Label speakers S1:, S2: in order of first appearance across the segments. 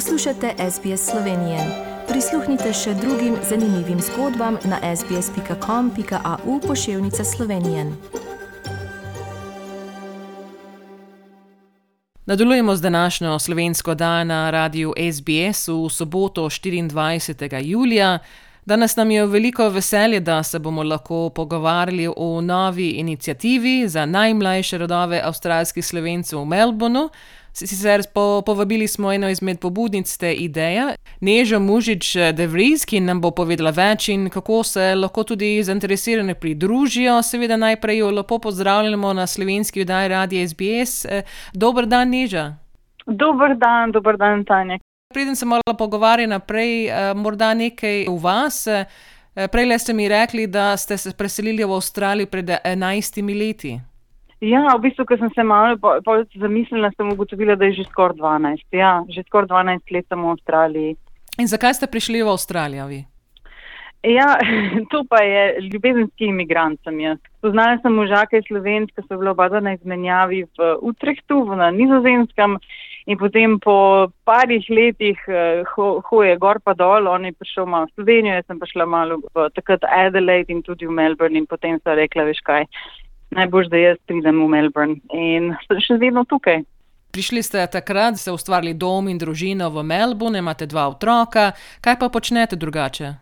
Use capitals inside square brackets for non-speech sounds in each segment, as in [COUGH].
S1: Poslušate SBS Slovenije. Prisluhnite še drugim zanimivim zgodbam na sbsp.com.au pošiljka Slovenije. Nadaljujemo z današnjo slovensko dan na radiju SBS v soboto 24. julija. Danes nam je veliko veselje, da se bomo lahko pogovarjali o novi inicijativi za najmlajše rodove avstralskih slovencev v Melbournu. Sicer po, povabili smo eno izmed pobudnic te ideje, Nežo Mužič Devriz, ki nam bo povedala več in kako se lahko tudi zainteresirani pridružijo. Seveda najprej jo lepo pozdravljamo na slovenski vdaji Radio SBS. Dober dan, Neža.
S2: Dober dan, dober dan, Tanja.
S1: Preden se malo pogovarja naprej, morda nekaj v vas. Prej ste mi rekli, da ste se preselili v Avstralijo pred enajstimi leti.
S2: Ja, v bistvu, ko sem se malo zamislila, sem ugotovila, da je že skoraj 12. Ja, že skoraj 12 let sem v Avstraliji.
S1: In zakaj ste prišli v Avstralijo? Vi?
S2: Ja, [LAUGHS] to pa je ljubezenski imigrant sem jaz. Poznala sem možake slovenske, ki so bile oba na izmenjavi v Utrehtu, na nizozemskem. In potem po parih letih uh, hoje gor pa dol, on je prišel malo v Slovenijo, jaz sem prišla malo v takrat Adelaide in tudi v Melbourne in potem so rekla, veš kaj, najbolj, da jaz pridem v Melbourne in sem še vedno tukaj.
S1: Prišli ste takrat, ste ustvarili dom in družino v Melbourne, imate dva otroka. Kaj pa počnete drugače?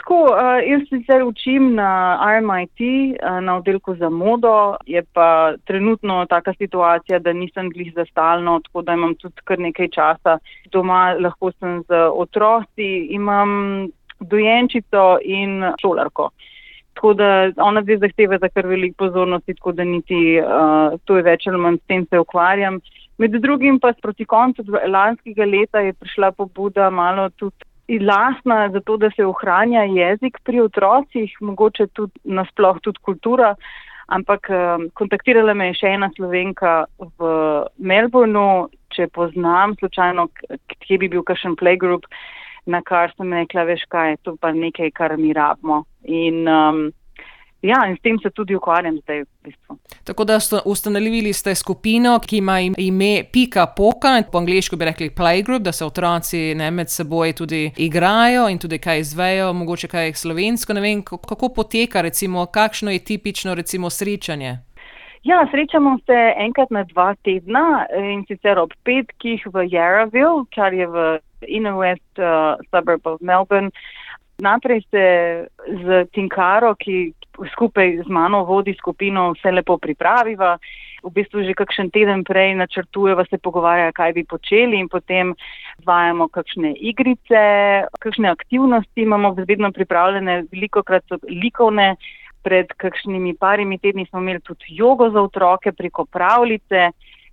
S2: Tako, uh, jaz sicer učim na RMIT, uh, na oddelku za modo, je pa trenutno taka situacija, da nisem glih za stalno, tako da imam tudi kar nekaj časa doma, lahko sem z otroci, imam dojenčico in šolarko. Uh, Tako da ona zdaj zahteva za kar veliko pozornosti, tako da niti uh, to je več ali manj s tem se ukvarjam. Med drugim pa proti koncu lanskega leta je prišla pobuda malo tudi lasna za to, da se ohranja jezik pri otrocih, mogoče tudi nasploh tudi kultura. Ampak um, kontaktirala me je še ena slovenka v Melbourneu, če poznam slučajno, kje bi bil kakšen playgroup na kar sem rekla, veš kaj, to pa nekaj, kar mi rabimo. In, um, ja, in s tem se tudi ukvarjam zdaj v bistvu.
S1: Tako da ustanovili ste skupino, ki ima ime Pika Poka, po angliško bi rekli Playgroup, da se otroci ne med seboj tudi igrajo in tudi kaj izvejo, mogoče kaj slovensko. Ne vem, kako poteka, recimo, kakšno je tipično recimo, srečanje.
S2: Ja, srečamo se enkrat na dva tedna in sicer ob petkih v Yarraville, kar je v inner west uh, suburb of Melbourne. Najprej se z Tinkaro, ki skupaj z mano vodi skupino, vse lepo pripraviva. V bistvu že kakšen teden prej načrtujeva, se pogovarja, kaj bi počeli in potem vajamo kakšne igrice, kakšne aktivnosti imamo vedno pripravljene, veliko krat so likovne. Pred kakšnimi parimi tedni smo imeli tudi jogo za otroke preko pravljice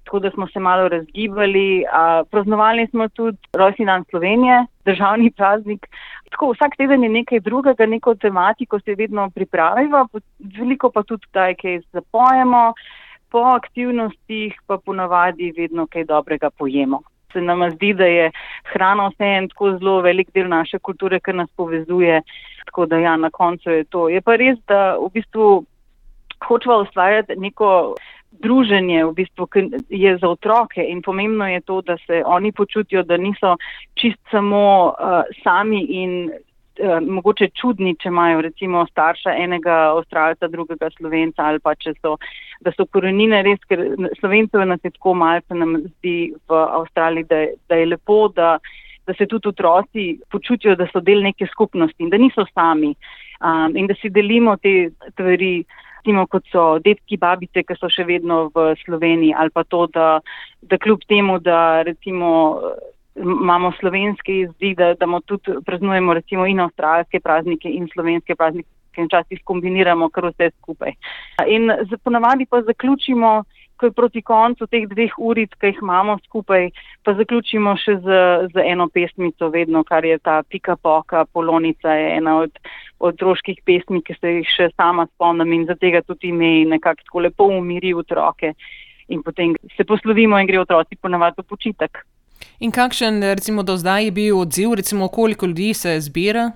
S2: tako da smo se malo razgibali. Praznovali smo tudi rojstni dan Slovenije, državni praznik. Tako, vsak teden je nekaj drugega, neko tematiko se vedno pripravimo, veliko pa tudi taj, kaj zapojemo, po aktivnostih pa ponavadi vedno kaj dobrega pojemo. Se nam zdi, da je hrana vse en tako zelo velik del naše kulture, ki nas povezuje. Tako da ja, na koncu je to. Je pa res, da v bistvu hočemo ustvarjati neko druženje, v bistvu, je za otroke in pomembno je to, da se oni počutijo, da niso čist samo uh, sami in uh, mogoče čudni, če imajo recimo starša enega avstralca, drugega slovenca ali pa če so, da so korenine res, ker slovencev nas je tako malce nam zdi v Avstraliji, da, da je lepo, da, da se tudi otroci počutijo, da so del neke skupnosti in da niso sami um, in da si delimo te stvari recimo kot so detki, babice, ki so še vedno v Sloveniji ali pa to, da, da kljub temu, da recimo imamo slovenski zdi, da, da tudi praznujemo recimo in avstralske praznike in slovenske praznike in včasih kombiniramo kar vse skupaj. In ponavadi pa zaključimo ko je proti koncu teh dveh uric, ki jih imamo skupaj, pa zaključimo še z, z eno pesmico, vedno, kar je ta pika poka, polonica je ena od otroških pesmi, ki se jih še sama spomnim in za tega tudi ime nekako tako lepo umiri otroke. In potem se poslovimo in gre otroci ponavadi v počitek.
S1: In kakšen, recimo, do zdaj je bil odziv, recimo, koliko ljudi se zbira?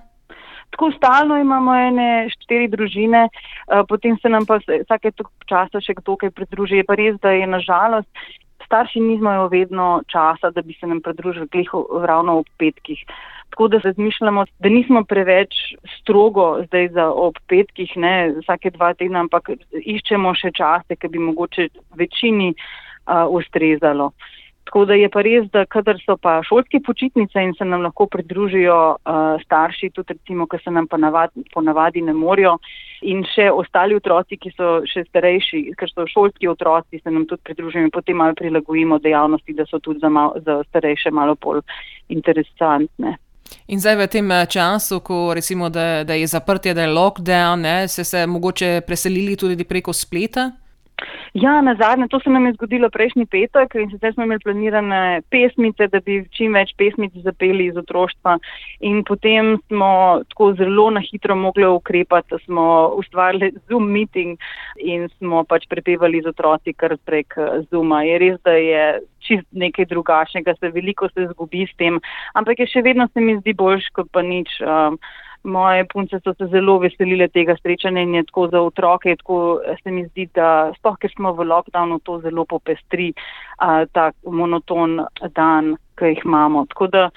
S2: Tako stalno imamo ene štiri družine, uh, potem se nam pa vsake toliko časa še kdo kaj pridruži. Je pa res, da je nažalost starši nimajo vedno časa, da bi se nam pridružili ravno ob petkih. Tako da razmišljamo, da nismo preveč strogo zdaj za ob petkih, ne vsake dva tedna, ampak iščemo še čase, ki bi mogoče večini uh, ustrezalo. Tako da je pa res, da kadar so pa šolske počitnice in se nam lahko pridružijo uh, starši, tudi recimo, ker se nam pa navadi, ponavadi ne morajo in še ostali otroci, ki so še starejši, ker so šolski otroci, se nam tudi pridružijo in potem malo prilagojimo dejavnosti, da so tudi za, mal, za starejše malo bolj interesantne.
S1: In zdaj v tem času, ko recimo, da, da je zaprtje, da je lockdown, ne, se se mogoče preselili tudi preko spleta?
S2: Ja, na zadnje, to se nam je zgodilo prejšnji petek in sicer smo imeli planirane pesmice, da bi čim več pesmic zapeli iz otroštva in potem smo tako zelo na hitro mogli ukrepati, da smo ustvarili Zoom meeting in smo pač prepevali z otroci kar prek eh, Zooma. Je res, da je čist nekaj drugačnega, se veliko se zgubi s tem, ampak je še vedno se mi zdi boljš, kot pa nič. Um, moje punce so se zelo veselile tega srečanja in je tako za otroke, tako se mi zdi, da sploh, ker smo v lockdownu, to zelo popestri a, ta monoton dan, ki jih imamo. Tako da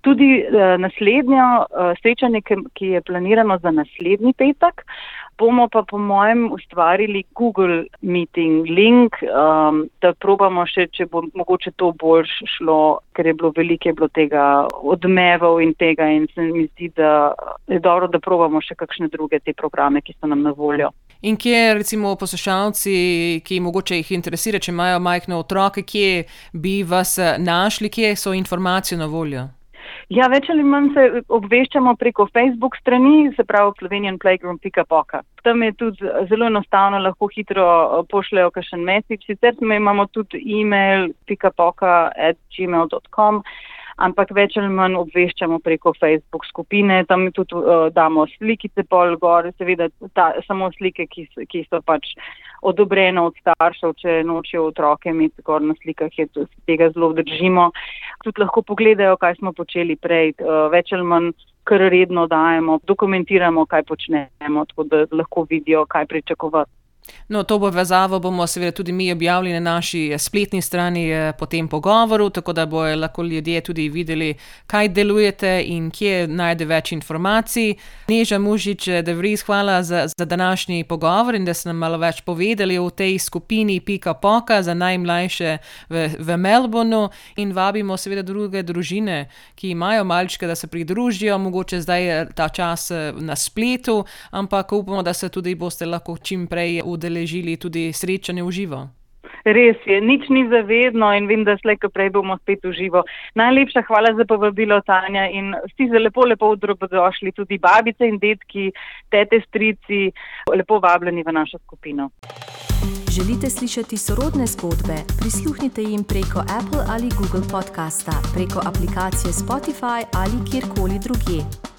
S2: tudi a, naslednjo a, srečanje, ki, ki je planirano za naslednji petek, bomo pa po mojem ustvarili Google Meeting link, um, da probamo še, če bo mogoče to bolj šlo, ker je bilo veliko je bilo tega odmevov in tega in se mi zdi, da je dobro, da probamo še kakšne druge te programe, ki so nam na voljo.
S1: In kje, recimo, poslušalci, ki mogoče jih interesira, če imajo majhne otroke, kje bi vas našli, kje so informacije na voljo?
S2: Ja, več ali manj se obveščamo preko Facebook strani, se pravi slovenianplayground.poka. Tam je tudi zelo enostavno, lahko hitro eh, pošljajo kakšen mesič. Sicer imamo tudi e-mail pikapoka at gmail.com ampak več ali manj obveščamo preko Facebook skupine, tam tudi uh, damo slikice pol gor, seveda ta, samo slike, ki, ki so pač odobrene od staršev, če nočijo otroke imeti gor na slikah, je to, tega zelo držimo. Tudi lahko pogledajo, kaj smo počeli prej, uh, več ali manj kar redno dajemo, dokumentiramo, kaj počnemo, tako da lahko vidijo, kaj pričakovati.
S1: No, to povezavo bomo seveda tudi mi objavili na naši spletni strani eh, po tem pogovoru, tako da bojo lahko ljudje tudi videli, kaj delujete in kje najde več informacij. Neža Mužič, eh, da vris hvala za, za današnji pogovor in da ste nam malo več povedali o tej skupini Pika Poka za najmlajše v, v Melbournu in vabimo seveda druge družine, ki imajo malčke, da se pridružijo, mogoče zdaj ta čas eh, na spletu, ampak upamo, da se tudi boste lahko čim prej udeležili udeležili tudi srečanje v živo.
S2: Res je, nič ni zavedno in vem, da slej, ko prej bomo spet v živo. Najlepša hvala za povabilo, Tanja, in vsi za lepo, lepo dobrodošli, tudi babice in detki, tete, strici, lepo vabljeni v našo skupino.
S3: Želite slišati sorodne zgodbe? Prisluhnite jim preko Apple ali Google podcasta, preko aplikacije Spotify ali kjerkoli drugje.